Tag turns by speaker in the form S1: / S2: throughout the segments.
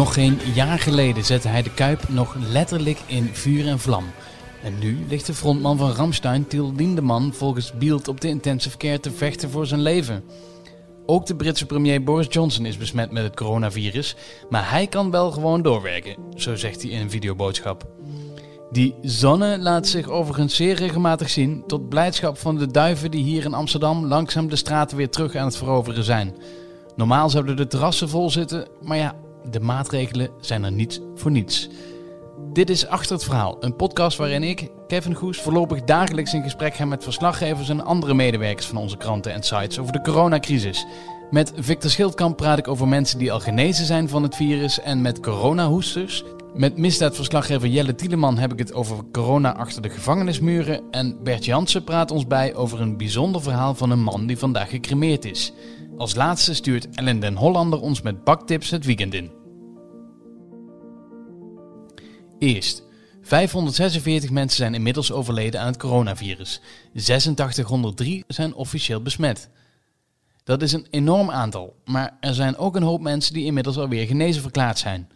S1: Nog geen jaar geleden zette hij de Kuip nog letterlijk in vuur en vlam. En nu ligt de frontman van Ramstein, Til Lindemann, volgens Beeld op de intensive care te vechten voor zijn leven. Ook de Britse premier Boris Johnson is besmet met het coronavirus, maar hij kan wel gewoon doorwerken, zo zegt hij in een videoboodschap. Die zonne laat zich overigens zeer regelmatig zien, tot blijdschap van de duiven die hier in Amsterdam langzaam de straten weer terug aan het veroveren zijn. Normaal zouden de terrassen vol zitten, maar ja, de maatregelen zijn er niet voor niets. Dit is Achter het Verhaal, een podcast waarin ik, Kevin Goes, voorlopig dagelijks in gesprek ga met verslaggevers en andere medewerkers van onze kranten en sites over de coronacrisis. Met Victor Schildkamp praat ik over mensen die al genezen zijn van het virus en met coronahoesters. Met misdaadverslaggever Jelle Tieleman heb ik het over corona achter de gevangenismuren. En Bert Jansen praat ons bij over een bijzonder verhaal van een man die vandaag gecremeerd is. Als laatste stuurt Ellen den Hollander ons met baktips het weekend in. Eerst. 546 mensen zijn inmiddels overleden aan het coronavirus. 8603 zijn officieel besmet. Dat is een enorm aantal, maar er zijn ook een hoop mensen die inmiddels alweer genezen verklaard zijn.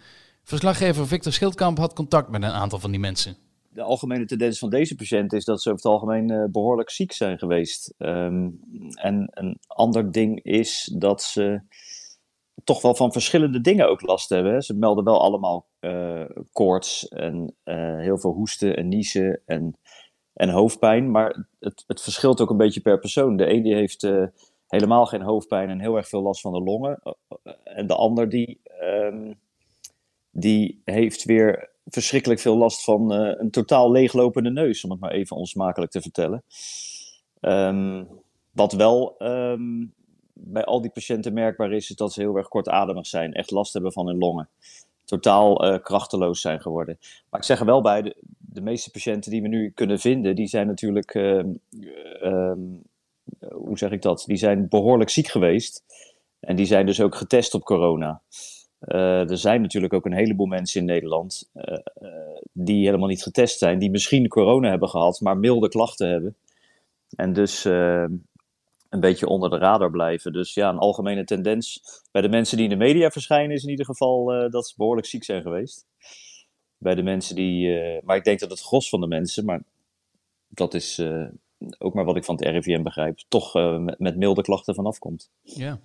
S1: Verslaggever Victor Schildkamp had contact met een aantal van die mensen.
S2: De algemene tendens van deze patiënten is dat ze over het algemeen uh, behoorlijk ziek zijn geweest. Um, en een ander ding is dat ze toch wel van verschillende dingen ook last hebben. Ze melden wel allemaal uh, koorts en uh, heel veel hoesten en niezen en, en hoofdpijn. Maar het, het verschilt ook een beetje per persoon. De ene die heeft helemaal geen hoofdpijn en heel erg veel last van de longen. En de ander die, um, die heeft weer verschrikkelijk veel last van een totaal leeglopende neus. Om het maar even onsmakelijk te vertellen. Um, wat wel um, bij al die patiënten merkbaar is, is dat ze heel erg kortademig zijn, echt last hebben van hun longen. Totaal uh, krachteloos zijn geworden. Maar ik zeg er wel bij, de, de, meeste patiënten die we nu kunnen vinden, die zijn natuurlijk, uh, hoe zeg ik dat, die zijn behoorlijk ziek geweest. En die zijn dus ook getest op corona. Er zijn natuurlijk ook een heleboel mensen in Nederland die helemaal niet getest zijn, die misschien corona hebben gehad, maar milde klachten hebben. En dus een beetje onder de radar blijven. Dus ja, een algemene tendens bij de mensen die in de media verschijnen is in ieder geval dat ze behoorlijk ziek zijn geweest. Bij de mensen die, maar ik denk dat het gros van de mensen, maar dat is ook maar wat ik van het RIVM begrijp, toch met, met, milde klachten vanaf komt.
S1: Ja,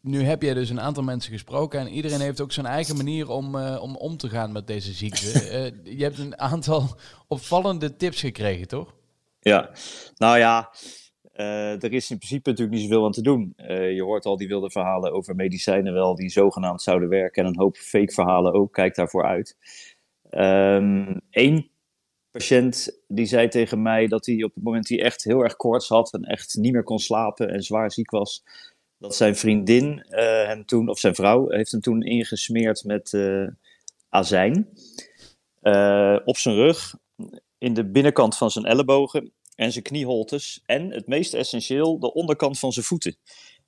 S1: nu heb jij dus een aantal mensen gesproken en iedereen heeft ook zijn eigen manier om, om om te gaan met deze ziekte. je hebt een aantal opvallende tips gekregen, toch?
S2: Ja, nou ja, uh, er is in principe natuurlijk niet zoveel aan te doen. Je hoort al die wilde verhalen over medicijnen wel die zogenaamd zouden werken en een hoop fake verhalen ook. Kijk daarvoor uit. Eén um, patiënt die zei tegen mij dat hij op het moment hij echt heel erg koorts had en echt niet meer kon slapen en zwaar ziek was, dat zijn vriendin uh, hem toen, of zijn vrouw, heeft hem toen ingesmeerd met azijn op zijn rug, in de binnenkant van zijn ellebogen en zijn knieholtes. En het meest essentieel, de onderkant van zijn voeten.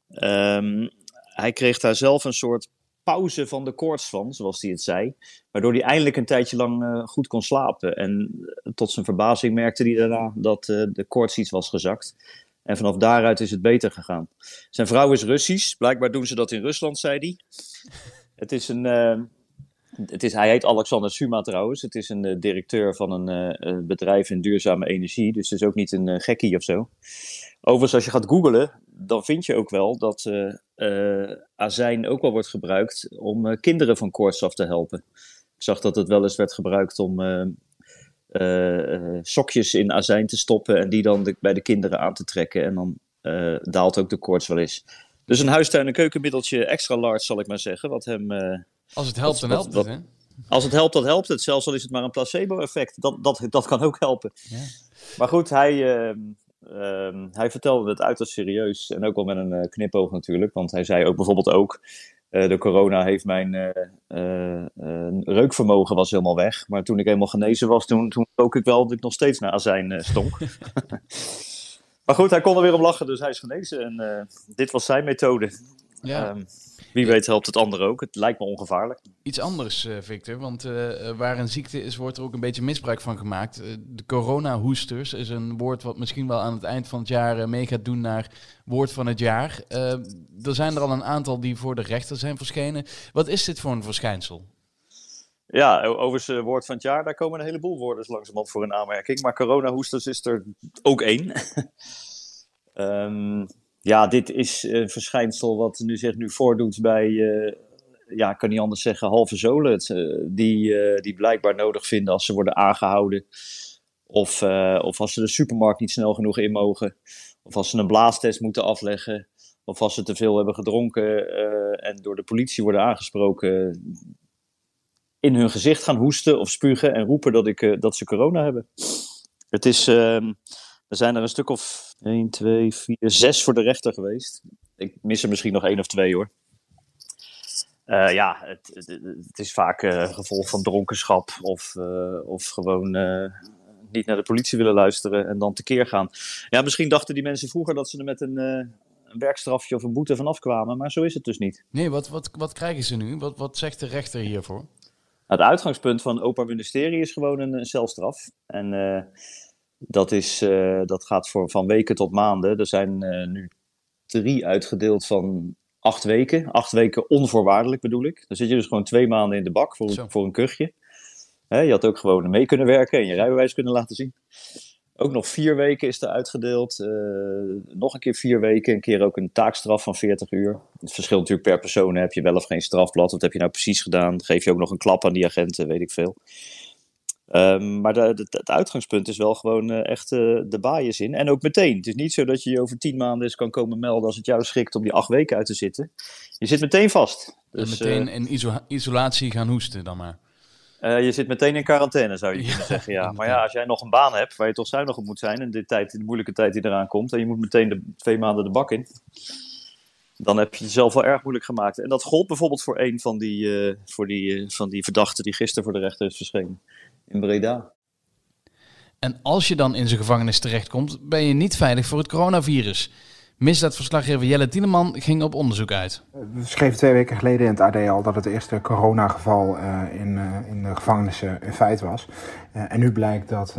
S2: Um, hij kreeg daar zelf een soort pauze van de koorts van, zoals hij het zei. Waardoor hij eindelijk een tijdje lang goed kon slapen. En tot zijn verbazing merkte hij daarna dat de koorts iets was gezakt. En vanaf daaruit is het beter gegaan. Zijn vrouw is Russisch. Blijkbaar doen ze dat in Rusland, zei hij. Het is een, uh, het is, hij heet Alexander Suma trouwens. Het is een uh, directeur van een uh, bedrijf in duurzame energie. Dus het is ook niet een uh, gekkie of zo. Overigens, als je gaat googlen, dan vind je ook wel dat azijn ook wel wordt gebruikt om kinderen van koorts af te helpen. Ik zag dat het wel eens werd gebruikt om sokjes in azijn te stoppen en die dan de, bij de kinderen aan te trekken. En dan daalt ook de koorts wel eens. Dus een huistuin- en keukenmiddeltje extra large, zal ik maar zeggen, wat hem
S1: als het helpt, dan helpt het, hè?
S2: Als het helpt, dan helpt het. Zelfs al is het maar een placebo-effect. Dat, dat, dat kan ook helpen. Ja. Maar goed, hij, uh, uh, hij vertelde het uiterst serieus. En ook wel met een knipoog natuurlijk. Want hij zei ook bijvoorbeeld ook... Uh, de corona heeft mijn uh, reukvermogen was helemaal weg. Maar toen ik helemaal genezen was, toen, toen rook ik wel dat ik nog steeds naar azijn stonk. maar goed, hij kon er weer om lachen, dus hij is genezen. En dit was zijn methode. Ja. Ehm, wie weet helpt het ander ook. Het lijkt me ongevaarlijk.
S1: Iets anders, uh, Victor. Want uh, waar een ziekte is, wordt er ook een beetje misbruik van gemaakt. Uh, de coronahoesters is een woord wat misschien wel aan het eind van het jaar mee gaat doen naar woord van het jaar. er zijn er al een aantal die voor de rechter zijn verschenen. Wat is dit voor een verschijnsel?
S2: Ja, overigens woord van het jaar, daar komen een heleboel woorden langzamerhand voor een aanmerking. Maar coronahoesters is er ook één. um, ja, dit is een verschijnsel wat nu zich nu voordoet bij, uh, ja, ik kan niet anders zeggen, halve zolen. Uh, die, uh, die blijkbaar nodig vinden als ze worden aangehouden. Of, of als ze de supermarkt niet snel genoeg in mogen. Of als ze een blaastest moeten afleggen. Of als ze te veel hebben gedronken en door de politie worden aangesproken. In hun gezicht gaan hoesten of spugen en roepen dat, ik, dat ze corona hebben. Het is, ehm, er zijn er een stuk of 1, 2, 4, 6 voor de rechter geweest. Ik mis er misschien nog één of twee hoor. Uh, ja, het, het, het, is vaak uh, gevolg van dronkenschap of, uh, of gewoon niet naar de politie willen luisteren en dan tekeer gaan. Ja, misschien dachten die mensen vroeger dat ze er met een, een werkstrafje of een boete vanaf kwamen, maar zo is het dus niet.
S1: Nee, wat, wat, wat krijgen ze nu? Wat, wat zegt de rechter hiervoor?
S2: het uitgangspunt van Openbaar Ministerie is gewoon een, een celstraf. En dat, is, uh, dat gaat voor, van weken tot maanden. Er zijn uh, nu drie uitgedeeld van acht weken. Acht weken onvoorwaardelijk bedoel ik. Dan zit je dus gewoon twee maanden in de bak voor, voor een kuchje. Hè, je had ook gewoon mee kunnen werken en je rijbewijs kunnen laten zien. Ook nog vier weken is er uitgedeeld. Uh, nog een keer vier weken. Een keer ook een taakstraf van 40 uur. Het verschilt natuurlijk per persoon. Heb je wel of geen strafblad? Wat heb je nou precies gedaan? Geef je ook nog een klap aan die agenten? Weet ik veel. Um, maar de, het uitgangspunt is wel gewoon uh, echt uh, de baaiers in. En ook meteen. Het is niet zo dat je je over tien maanden eens kan komen melden als het jou schikt om die acht weken uit te zitten. Je zit meteen vast.
S1: Dus, meteen uh, in iso isolatie gaan hoesten dan maar.
S2: je zit meteen in quarantaine, zou je ja, kunnen zeggen. Ja. Maar ja, als jij nog een baan hebt waar je toch zuinig op moet zijn in de, tijd, in de moeilijke tijd die eraan komt, en je moet meteen de twee maanden de bak in, dan heb je jezelf wel erg moeilijk gemaakt. En dat gold bijvoorbeeld voor een van die, voor die, van die verdachten die gisteren voor de rechter is verschenen in Breda.
S1: En als je dan in zijn gevangenis terechtkomt, ben je niet veilig voor het coronavirus. Misdaadverslaggever Jelle Tieneman ging op onderzoek uit.
S3: We schreven twee weken geleden in het AD al dat het eerste coronageval uh, in, uh, in de gevangenissen een feit was. Uh, en nu blijkt dat,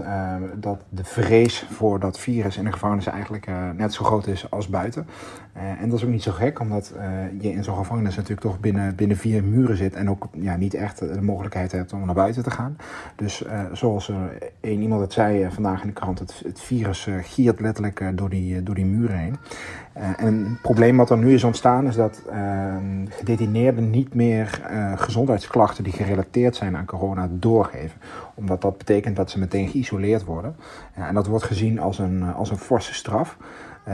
S3: dat de vrees voor dat virus in de gevangenissen eigenlijk net zo groot is als buiten. en dat is ook niet zo gek, omdat je in zo'n gevangenis natuurlijk toch binnen, binnen vier muren zit en ook ja, niet echt de mogelijkheid hebt om naar buiten te gaan. Dus zoals een iemand het zei vandaag in de krant, het, het virus giert letterlijk door, die, door die muren heen. Uh, en het probleem wat er nu is ontstaan is dat uh, gedetineerden niet meer uh, gezondheidsklachten die gerelateerd zijn aan corona doorgeven. Omdat dat betekent dat ze meteen geïsoleerd worden. en dat wordt gezien als een, als een forse straf.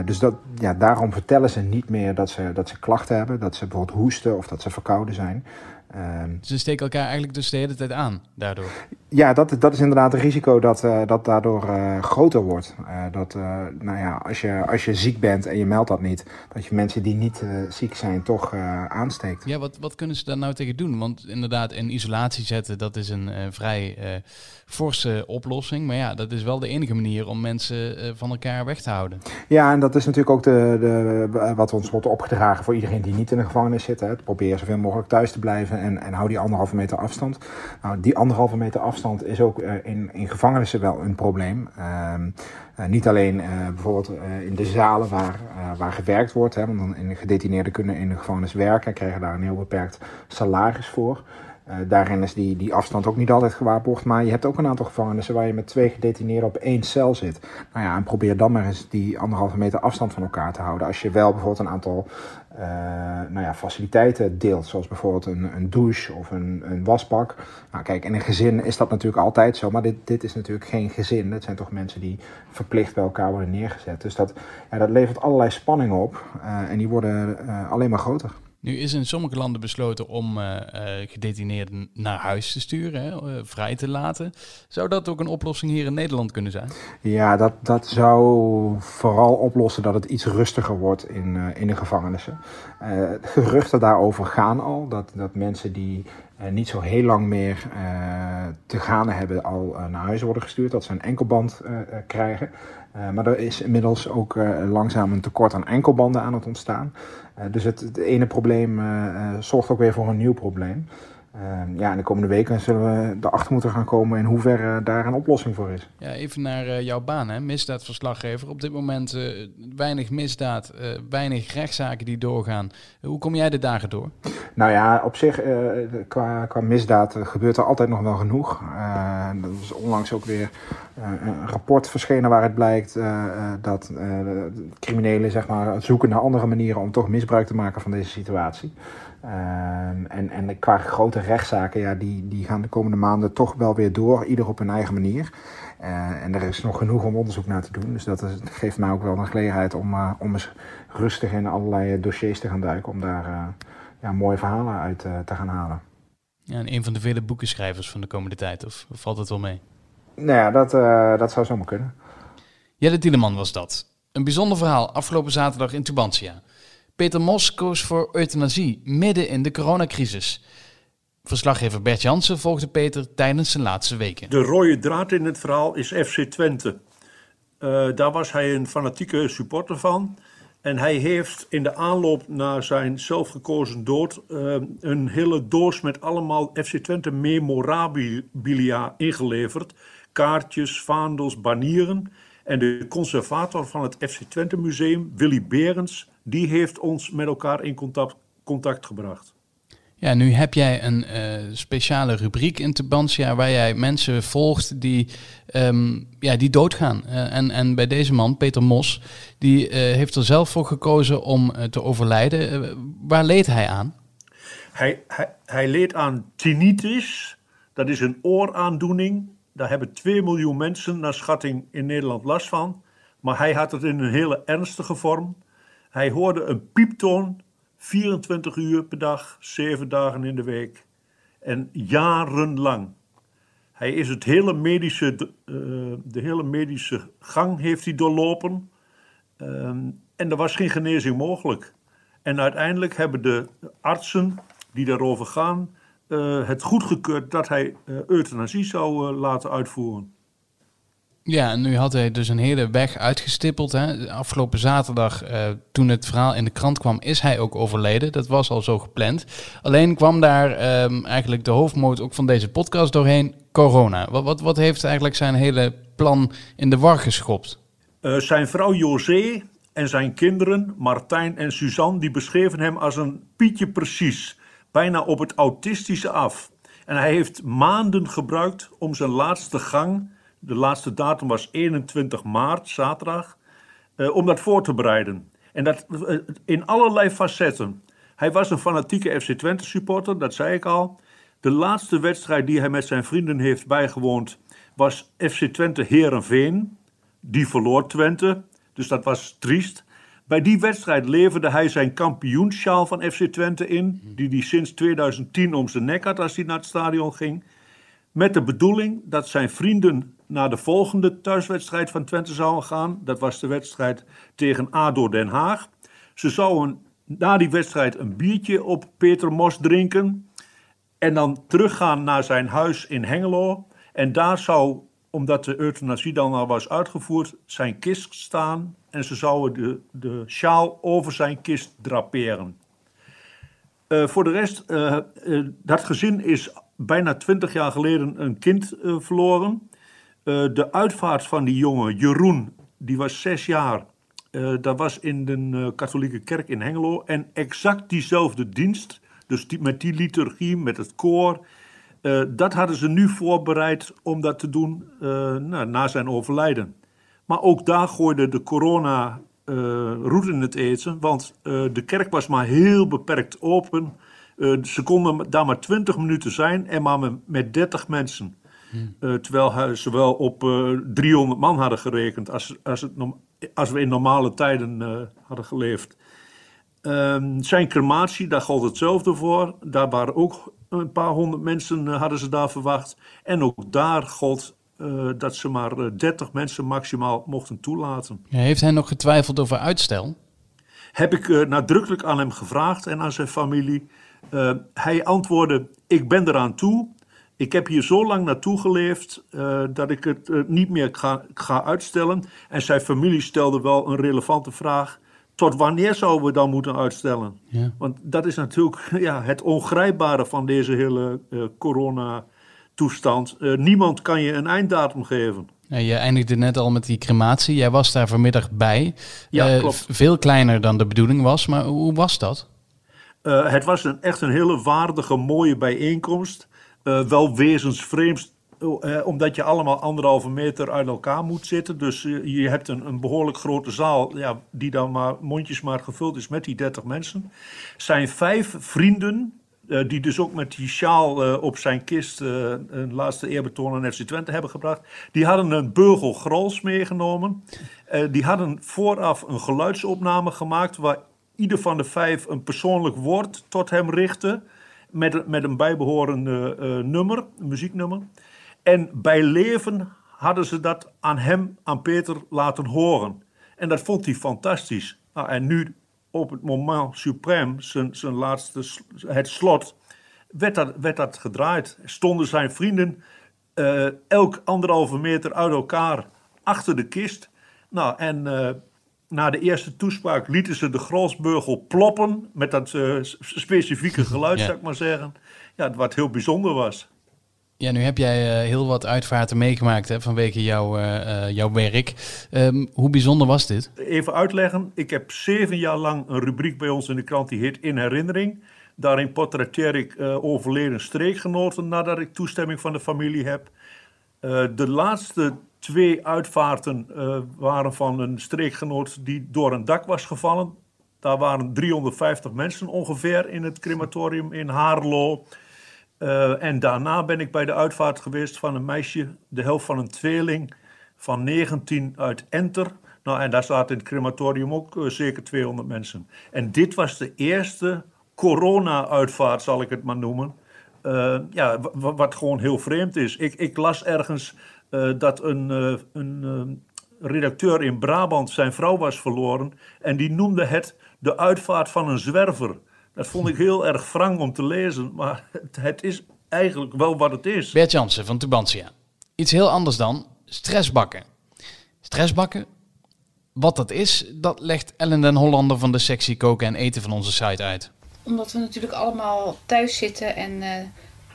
S3: dus dat, ja, daarom vertellen ze niet meer dat ze, dat ze klachten hebben, dat ze bijvoorbeeld hoesten of dat ze verkouden zijn.
S1: Ehm, ze steken elkaar eigenlijk dus de hele tijd aan daardoor.
S3: Ja, dat, dat is inderdaad een risico dat, uh, dat daardoor uh, groter wordt. Uh, dat, nou ja, als je, als je ziek bent en je meldt dat niet, dat je mensen die niet ziek zijn toch aansteekt.
S1: Ja, wat, wat kunnen ze daar nou tegen doen? Want inderdaad, in isolatie zetten, dat is een vrij forse oplossing. Maar ja, dat is wel de enige manier om mensen van elkaar weg te houden.
S3: Ja, en dat is natuurlijk ook de, de, wat ons wordt opgedragen voor iedereen die niet in de gevangenis zit. Hè. Probeer zoveel mogelijk thuis te blijven en, en hou die anderhalve meter afstand. Nou, die anderhalve meter afstand is ook uh, in, in gevangenissen wel een probleem. Uh, uh, niet alleen bijvoorbeeld in de zalen waar, waar gewerkt wordt, hè, want dan in gedetineerden kunnen in de gevangenis werken en krijgen daar een heel beperkt salaris voor. Uh, daarin is die, die afstand ook niet altijd gewaarborgd. Maar je hebt ook een aantal gevangenissen waar je met twee gedetineerden op één cel zit. Nou ja, en probeer dan maar eens die anderhalve meter afstand van elkaar te houden. Als je wel bijvoorbeeld een aantal uh, nou ja, faciliteiten deelt, zoals bijvoorbeeld een, een douche of een, een wasbak. Nou kijk, in een gezin is dat natuurlijk altijd zo, maar dit, dit is natuurlijk geen gezin. Het zijn toch mensen die verplicht bij elkaar worden neergezet. Dus dat, ja, dat levert allerlei spanning op uh, en die worden alleen maar groter.
S1: Nu is in sommige landen besloten om uh, gedetineerden naar huis te sturen, hè, uh, vrij te laten. Zou dat ook een oplossing hier in Nederland kunnen zijn?
S3: Ja, dat, dat zou vooral oplossen dat het iets rustiger wordt in, in de gevangenissen. geruchten daarover gaan al, dat, dat mensen die niet zo heel lang meer te gaan hebben al naar huis worden gestuurd. Dat ze een enkelband krijgen. Maar er is inmiddels ook langzaam een tekort aan enkelbanden aan het ontstaan. dus het, het, ene probleem zorgt ook weer voor een nieuw probleem. Ehm, ja, in de komende weken zullen we erachter moeten gaan komen in hoeverre daar een oplossing voor is.
S1: Ja, even naar uh, jouw baan, hè? misdaadverslaggever. Op dit moment uh, weinig misdaad, uh, weinig rechtszaken die doorgaan. hoe kom jij de dagen door?
S3: Nou ja, op zich, qua, qua misdaad gebeurt er altijd nog wel genoeg. dat is onlangs ook weer een rapport verschenen waaruit blijkt dat criminelen zeg maar, zoeken naar andere manieren om toch misbruik te maken van deze situatie. Ehm, en, en qua grote rechtszaken, ja, die, die gaan de komende maanden toch wel weer door, ieder op hun eigen manier. Uh, en er is nog genoeg om onderzoek naar te doen. Dus dat is, geeft mij ook wel een gelegenheid om, uh, om eens rustig in allerlei dossiers te gaan duiken. Om daar uh, ja, mooie verhalen uit te gaan halen.
S1: Ja, en een van de vele boekenschrijvers van de komende tijd, of valt het wel mee?
S3: Nou ja, dat, dat zou zomaar kunnen.
S1: Jelle Tieleman was dat. Een bijzonder verhaal afgelopen zaterdag in Tubantia. Peter Mos koos voor euthanasie midden in de coronacrisis. Verslaggever Bert Jansen volgde Peter tijdens zijn laatste weken.
S4: De rode draad in het verhaal is FC Twente. Uh, daar was hij een fanatieke supporter van. En hij heeft in de aanloop naar zijn zelfgekozen dood uh, een hele doos met allemaal FC Twente memorabilia ingeleverd. Kaartjes, vaandels, banieren. En de conservator van het FC Twente Museum, Willy Berends, die heeft ons met elkaar in contact, contact gebracht.
S1: Ja, nu heb jij een uh, speciale rubriek in Tubantia waar jij mensen volgt die, um, ja, die doodgaan. Uh, en, en bij deze man, Peter Mos, die uh, heeft er zelf voor gekozen om te overlijden. waar leed hij aan?
S4: Hij, hij, hij leed aan tinnitus. Dat is een ooraandoening. Daar hebben 2 miljoen mensen naar schatting in Nederland last van. Maar hij had het in een hele ernstige vorm. Hij hoorde een pieptoon 24 uur per dag, 7 dagen in de week en jarenlang. Hij is het hele medische, de, de hele medische gang heeft hij doorlopen um, en er was geen genezing mogelijk. En uiteindelijk hebben de artsen die daarover gaan uh, het goedgekeurd dat hij uh, euthanasie zou laten uitvoeren.
S1: Ja, en nu had hij dus een hele weg uitgestippeld. Hè. Afgelopen zaterdag, toen het verhaal in de krant kwam, is hij ook overleden. Dat was al zo gepland. Alleen kwam daar um, eigenlijk de hoofdmoot ook van deze podcast doorheen, corona. Wat, wat, wat heeft eigenlijk zijn hele plan in de war geschopt?
S4: Zijn vrouw José en zijn kinderen, Martijn en Suzanne, die beschreven hem als een Pietje precies. Bijna op het autistische af. En hij heeft maanden gebruikt om zijn laatste gang de laatste datum was 21 maart, zaterdag, uh, om dat voor te bereiden. En dat uh, in allerlei facetten. Hij was een fanatieke FC Twente supporter, dat zei ik al. De laatste wedstrijd die hij met zijn vrienden heeft bijgewoond was FC Twente Herenveen. Die verloor Twente, dus dat was triest. Bij die wedstrijd leverde hij zijn kampioensjaal van FC Twente in, die hij sinds 2010 om zijn nek had als hij naar het stadion ging. Met de bedoeling dat zijn vrienden naar de volgende thuiswedstrijd van Twente zouden gaan. Dat was de wedstrijd tegen ADO Den Haag. Ze zouden na die wedstrijd een biertje op Peter Mos drinken. En dan teruggaan naar zijn huis in Hengelo. En daar zou, omdat de euthanasie dan al was uitgevoerd, zijn kist staan. En ze zouden de, de sjaal over zijn kist draperen. Uh, voor de rest, uh, uh, dat gezin is bijna twintig jaar geleden een kind verloren. De uitvaart van die jongen, Jeroen, die was zes jaar. Dat was in de katholieke kerk in Hengelo. En exact diezelfde dienst, dus met die liturgie, met het koor. Dat hadden ze nu voorbereid om dat te doen nou, na zijn overlijden. Maar ook daar gooide de corona roet in het eten. Want de kerk was maar heel beperkt open. ze konden daar maar 20 minuten zijn en maar met, met 30 mensen. Uh, terwijl ze wel op uh, eh, 300 man hadden gerekend als, als, het, als we in normale tijden uh, hadden geleefd. Um, zijn crematie, daar gold hetzelfde voor. Daar waren ook een paar honderd mensen, hadden ze daar verwacht. En ook daar gold dat ze maar 30 mensen maximaal mochten toelaten.
S1: Heeft hij nog getwijfeld over uitstel?
S4: Heb ik nadrukkelijk aan hem gevraagd en aan zijn familie. Uh, hij antwoordde: Ik ben eraan toe. Ik heb hier zo lang naartoe geleefd dat ik het niet meer ga, ga, uitstellen. En zijn familie stelde wel een relevante vraag. Tot wanneer zouden we dan moeten uitstellen? Ja. Want dat is natuurlijk ja, het ongrijpbare van deze hele corona-toestand. niemand kan je een einddatum geven.
S1: Ja, je eindigde net al met die crematie. Jij was daar vanmiddag bij.
S4: Ja, klopt.
S1: Veel kleiner dan de bedoeling was, maar hoe was dat?
S4: Uh, het was een, echt een hele waardige, mooie bijeenkomst. Uh, wel wezensvreemd, uh, omdat je allemaal anderhalve meter uit elkaar moet zitten. Dus je hebt een, een, behoorlijk grote zaal, ja, die dan maar mondjesmaat gevuld is met die 30 mensen. Zijn vijf vrienden, die dus ook met die sjaal op zijn kist een laatste eerbetoon aan FC Twente hebben gebracht. Die hadden een beugel grols meegenomen. die hadden vooraf een geluidsopname gemaakt waar ieder van de vijf een persoonlijk woord tot hem richtte. Met, met een bijbehorende nummer, een muzieknummer. En bij leven hadden ze dat aan hem, aan Peter, laten horen. En dat vond hij fantastisch. Nou, en nu, op het moment suprême, zijn, zijn laatste, het slot, werd dat, werd dat gedraaid. Stonden zijn vrienden uh, elk anderhalve meter uit elkaar achter de kist. Nou, en uh, na de eerste toespraak lieten ze de Grolsbeugel ploppen. Met dat uh, specifieke geluid, ja. zou ik maar zeggen. Ja, wat heel bijzonder was.
S1: Ja, nu heb jij uh, heel wat uitvaarten meegemaakt hè, vanwege jouw, uh, jouw werk. Um, hoe bijzonder was dit?
S4: Even uitleggen. Ik heb zeven jaar lang een rubriek bij ons in de krant die heet In Herinnering. Daarin portretteer ik overleden streekgenoten nadat ik toestemming van de familie heb. de laatste twee uitvaarten waren van een streekgenoot die door een dak was gevallen. Daar waren 350 mensen ongeveer in het crematorium in Haarlo. Uh, en daarna ben ik bij de uitvaart geweest van een meisje, de helft van een tweeling van 19 uit Enter. Nou, en daar zaten in het crematorium ook uh, zeker 200 mensen. En dit was de eerste corona-uitvaart, zal ik het maar noemen. ja, wat gewoon heel vreemd is. Ik, ik las ergens dat een, een redacteur in Brabant zijn vrouw was verloren. En die noemde het de uitvaart van een zwerver. Dat vond ik heel erg wrang om te lezen, maar het, het is eigenlijk wel wat het is.
S1: Bert Jansen van Tubantia. Iets heel anders dan stressbakken. Stressbakken, wat dat is, dat legt Ellen den Hollander van de sectie koken en eten van onze site uit.
S5: Omdat we natuurlijk allemaal thuis zitten en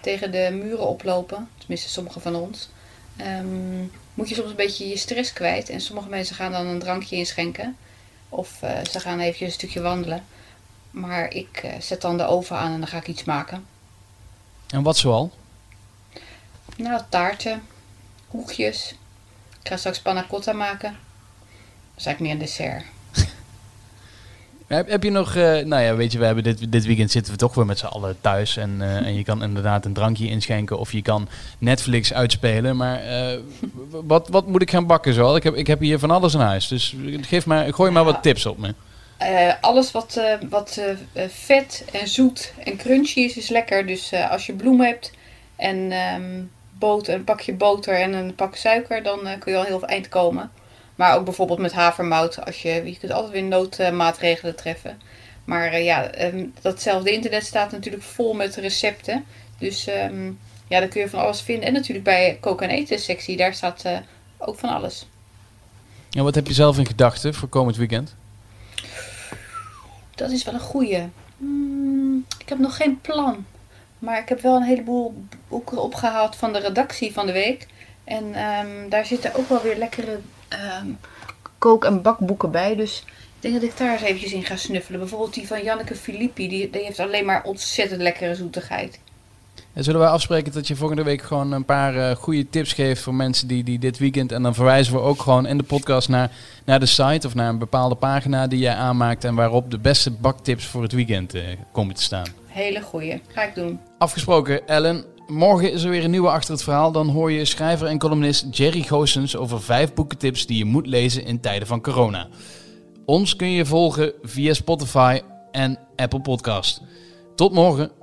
S5: tegen de muren oplopen, tenminste sommigen van ons um, moet je soms een beetje je stress kwijt. En sommige mensen gaan dan een drankje inschenken. Of uh, ze gaan even een stukje wandelen. Maar ik uh, zet dan de oven aan en dan ga ik iets maken.
S1: En wat zoal?
S5: Nou, taarten, koekjes. Ik ga straks panna cotta maken. Dat is eigenlijk meer een dessert.
S1: Heb, heb je nog, uh, nou ja, weet je, we hebben dit, dit weekend zitten we toch weer met z'n allen thuis. En, uh, en je kan inderdaad een drankje inschenken of je kan Netflix uitspelen. Maar uh, wat, wat moet ik gaan bakken zoal? Ik heb, ik heb hier van alles in huis. Dus geef maar, gooi maar wat tips op me.
S5: Alles wat, wat vet en zoet en crunchy is, is lekker. Dus als je bloem hebt en um, boter, een pakje boter en een pak suiker, dan kun je al heel eind komen. Maar ook bijvoorbeeld met havermout. Als je, je kunt altijd weer noodmaatregelen treffen. Maar ja, um, datzelfde internet staat natuurlijk vol met recepten. Dus um, ja, daar kun je van alles vinden. En natuurlijk bij koken en eten sectie, daar staat ook van alles.
S1: Ja, wat heb je zelf in gedachten voor komend weekend?
S5: Dat is wel een goeie. Hmm, ik heb nog geen plan. Maar ik heb wel een heleboel boeken opgehaald van de redactie van de week. En um, daar zitten ook wel weer lekkere um, kook- en bakboeken bij. Dus ik denk dat ik daar eens eventjes in ga snuffelen. Bijvoorbeeld die van Janneke Filippi. Die, die heeft alleen maar ontzettend lekkere zoetigheid.
S1: En zullen wij afspreken dat je volgende week gewoon een paar uh, goede tips geeft voor mensen die, die dit weekend. En dan verwijzen we ook gewoon in de podcast naar, naar de site of naar een bepaalde pagina die jij aanmaakt. En waarop de beste baktips voor het weekend uh, komen te staan.
S5: Hele goeie. Ga ik doen.
S1: Afgesproken, Ellen. Morgen is er weer een nieuwe Achter het Verhaal. Dan hoor je schrijver en columnist Jerry Goossens over vijf boekentips die je moet lezen in tijden van corona. Ons kun je volgen via Spotify en Apple Podcast. Tot morgen.